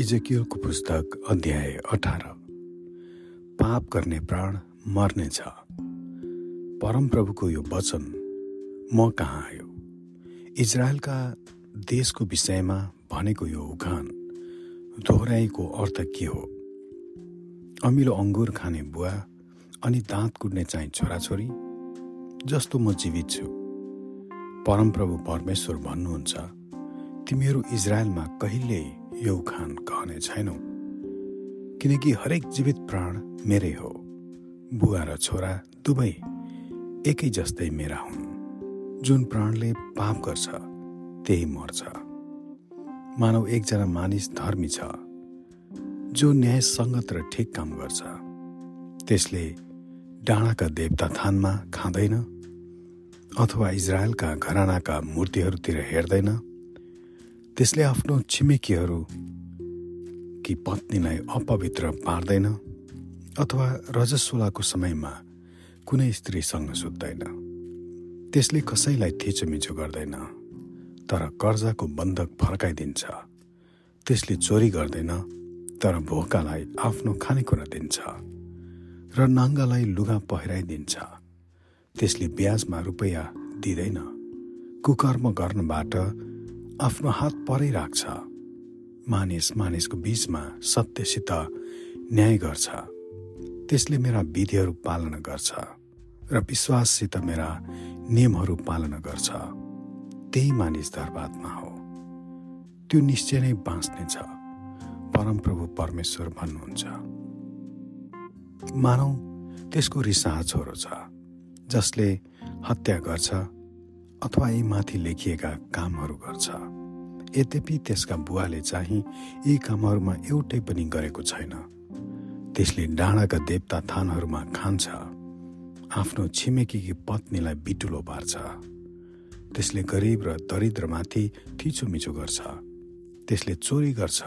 इजकियलको पुस्तक अध्याय अठार। पाप गर्ने प्राण मर्नेछ परमप्रभुको यो वचन म कहाँ आयो? इजरायलका देशको विषयमा भनेको यो उखान दोहोऱ्याइको अर्थ के हो? अमिलो अङ्गुर खाने बुवा अनि दाँत कुट्ने चाहिँ छोराछोरी जस्तो म जीवित छु। परमप्रभु परमेश्वर भन्नुहुन्छ तिमीहरू इजरायलमा कहिल्यै यो उखान कहने छैनौ। किनकि हरेक जीवित प्राण मेरै हो। बुवा र छोरा दुवै एकै जस्तै मेरा हुन्। जुन प्राणले पाप गर्छ त्यही मर्छ। मानव एकजना मानिस धर्मी छ जो न्यायसङ्गत र ठिक काम गर्छ। त्यसले डाँडाका देवता थानमा खाँदैन अथवा इजरायलका घरानाका मूर्तिहरूतिर हेर्दैन त्यसले आफ्नो छिमेकीहरू कि पत्नीलाई अपवित्र पार्दैन अथवा रजस्वलाको समयमा कुनै स्त्रीसँग सुत्दैन। त्यसले कसैलाई थिचोमिचो गर्दैन तर कर्जाको बन्धक फर्काइदिन्छ। त्यसले चोरी गर्दैन तर भोकालाई आफ्नो खानेकुरा दिन्छ र नाङ्गालाई लुगा पहिराइदिन्छ। त्यसले ब्याजमा रुपैयाँ दिँदैन। कुकर्म गर्नबाट आफ्नो हात परै राख्छ। मानिस मानिसको बीचमा सत्यसित न्याय गर्छ। त्यसले मेरा विधिहरू पालना गर्छ र विश्वाससित मेरा नियमहरू पालना गर्छ। त्यही मानिस धर्मात्मा हो। त्यो निश्चय नै बाँच्नेछ। परमप्रभु परमेश्वर भन्नुहुन्छ। मानौ त्यसको रिसाह छोरो छ जसले हत्या गर्छ अथवा यी माथि लेखिएका कामहरू गर्छ। यद्यपि त्यसका बुवाले चाहिँ यी कामहरूमा एउटै पनि गरेको छैन। त्यसले डाँडाका देवता थानहरूमा खान्छ। आफ्नो छिमेकीकी पत्नीलाई बिटुलो पार्छ। त्यसले गरिब र दरिद्रमाथि थिचोमिचो गर्छ। त्यसले चोरी गर्छ।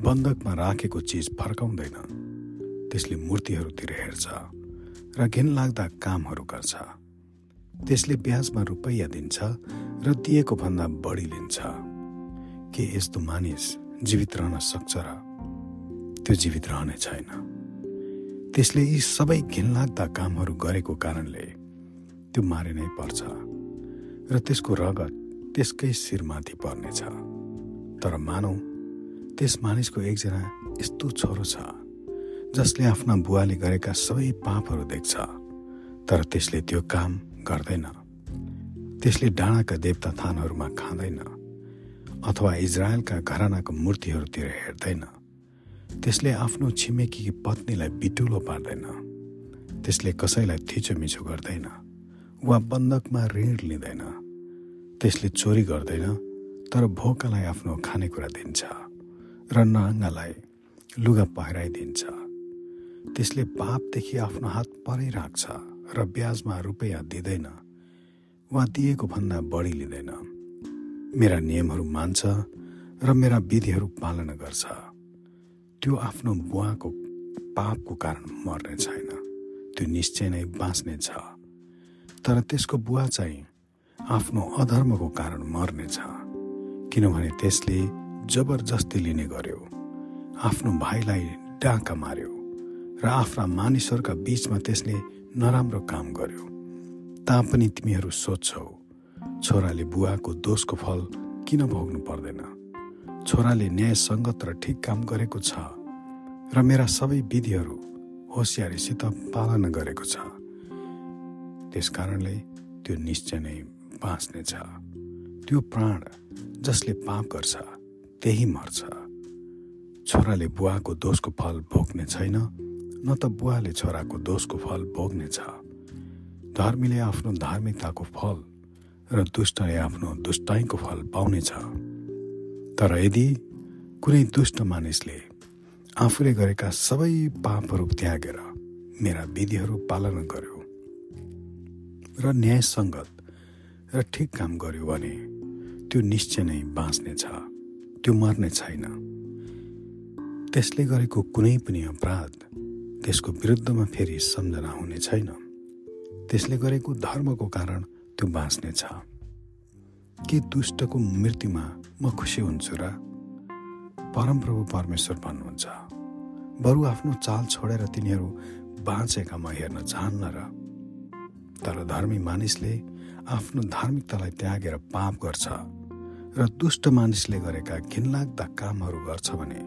बन्धकमा राखेको चिज फर्काउँदैन। त्यसले मूर्तिहरूतिर हेर्छ र घिनलाग्दा कामहरू गर्छ। त्यसले ब्याजमा रुपैयाँ दिन्छ र दिएको भन्दा बढी लिन्छ। के यस्तो मानिस जीवित रहन सक्छ र त्यो जीवित रहने छैन। त्यसले यी सबै घिनलाग्दा कामहरू गरेको कारणले त्यो मारे नै पर्छ र त्यसको रगत त्यसकै शिरमाथि पर्नेछ। तर मानौ त्यस मानिसको एकजना यस्तो छोरो छ जसले आफ्ना बुवाले गरेका सबै पापहरू देख्छ तर त्यसले त्यो काम गर्दैन। त्यसले डाँडाका देवता थानहरूमा खाँदैन। अथवा इजरायलका घरानाको मूर्तिहरूतिर हेर्दैन। त्यसले आफ्नो छिमेकी पत्नीलाई बिटुलो पार्दैन। त्यसले कसैलाई थिचोमिचो गर्दैन वा बन्धकमा ऋण लिँदैन। त्यसले चोरी गर्दैन तर भोकालाई आफ्नो खानेकुरा दिन्छ र नाङ्गालाई लुगा पहिराइदिन्छ। त्यसले पापदेखि आफ्नो हात परै राख्छ र ब्याजमा रुपैयाँ दिँदैन वा दिएको भन्दा बढी लिँदैन। मेरा नियमहरू मान्छ र मेरा विधिहरू पालना गर्छ। त्यो आफ्नो बुवाको पापको कारण मर्ने छैन। त्यो निश्चय नै बाँच्ने छ। तर त्यसको बुवा चाहिँ आफ्नो अधर्मको कारण मर्नेछ किनभने त्यसले जबरजस्ती लिने गर्यो। आफ्नो भाइलाई डाका मार्यो र आफ्ना मानिसहरूका बिचमा त्यसले नराम्रो काम गर्यो। तापनि तिमीहरू सोध्छौ छोराले बुवाको दोषको फल किन भोग्नु पर्दैन? छोराले न्यायसङ्गत र ठिक काम गरेको छ र मेरा सबै विधिहरू होसियारीसित पालना गरेको छ। त्यस कारणले त्यो निश्चय नै बाँच्नेछ। त्यो प्राण जसले पाप गर्छ त्यही मर्छ। छोराले बुवाको दोषको फल भोग्ने छैन न त बुवाले छोराको दोषको फल भोग्नेछ। धर्मीले आफ्नो धार्मिकताको फल र दुष्टले आफ्नो दुष्टाइको फल पाउनेछ तर यदि कुनै दुष्ट मानिसले आफूले गरेका सबै पापहरू त्यागेर मेरा विधिहरू पालना गर्यो र न्यायसङ्गत र ठिक काम गर्यो भने त्यो निश्चय नै बाँच्नेछ त्यो मर्ने छैन। त्यसले गरेको कुनै पनि अपराध त्यसको विरुद्धमा फेरि सम्झना हुने छैन। त्यसले गरेको धर्मको कारण त्यो बाँच्ने छ। के दुष्टको मृत्युमा म खुसी हुन्छु र? परमप्रभु परमेश्वर भन्नुहुन्छ बरु आफ्नो चाल छोडेर तिनीहरू बाँचेकामा हेर्न चाहन्न र? तर धर्मी मानिसले आफ्नो धार्मिकतालाई त्यागेर पाप गर्छ र दुष्ट मानिसले गरेका घिनलाग्दा कामहरू गर्छ भने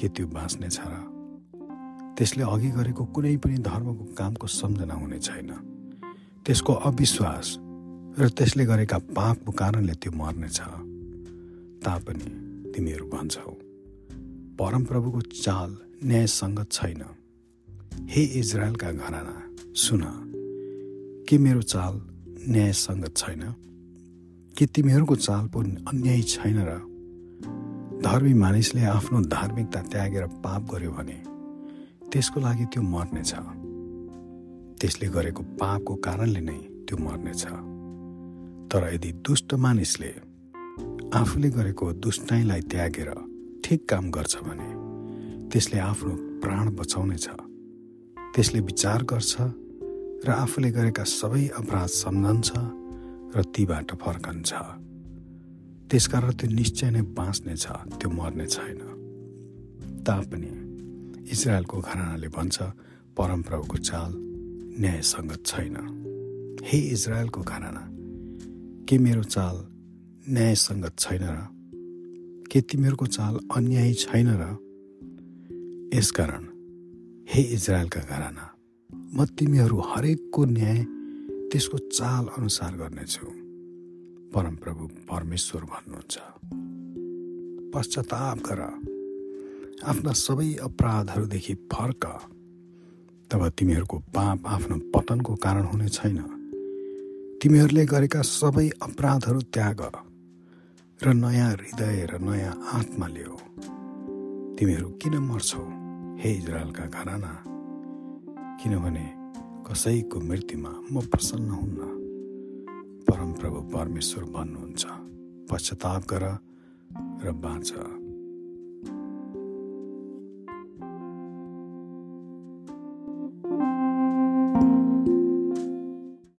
के त्यो बाँच्नेछ र? त्यसले अघि गरेको कुनै पनि धर्मको कामको सम्झना हुने छैन। त्यसको अविश्वास र त्यसले गरेका पापको कारणले त्यो मर्नेछ तापनि तिमीहरू भन्छौ परमप्रभुको चाल न्यायसङ्गत छैन। हे इजरायलका घराना सुन के मेरो चाल न्यायसङ्गत छैन? के तिमीहरूको चाल पनि अन्याय छैन र धर्मी मानिसले आफ्नो धार्मिकता त्यागेर पाप गर्यो भने त्यसको लागि त्यो मर्नेछ त्यसले गरेको पापको कारणले नै त्यो मर्नेछ तर यदि दुष्ट मानिसले आफूले गरेको दुष्टाइलाई त्यागेर ठिक काम गर्छ भने त्यसले आफ्नो प्राण बचाउनेछ त्यसले विचार गर्छ र आफूले गरेका सबै अपराध सम्झन्छ र तीबाट फर्कन्छ। त्यसकारण त्यो निश्चय नै बाँच्नेछ त्यो मर्ने छैन। तापनि इजरायलको घरानाले भन्छ परमप्रभुको चाल न्यायसङ्गत छैन। हे इजरायलको घराना के मेरो चाल न्यायसङ्गत छैन र के तिमीहरूको चाल अन्याय छैन र? यसकारण हे इजरायलका घराना म तिमीहरू हरेकको न्याय त्यसको चाल अनुसार गर्नेछु। परमप्रभु परमेश्वर भन्नुहुन्छ। पश्चाताप गर। आफ्ना सबै अपराधहरूदेखि फर्क। तब तिमीहरूको पाप आफ्नो पतनको कारण हुने छैन। तिमीहरूले गरेका सबै अपराधहरू त्याग र नयाँ हृदय र नयाँ आत्मा लियो तिमीहरू किन मर्छौ? हे इजरायलका घराना किनभने कसैको मृत्युमा म प्रसन्न हुन्न। परमप्रभु परमेश्वर भन्नुहुन्छ पश्चाताप गर र बाँच।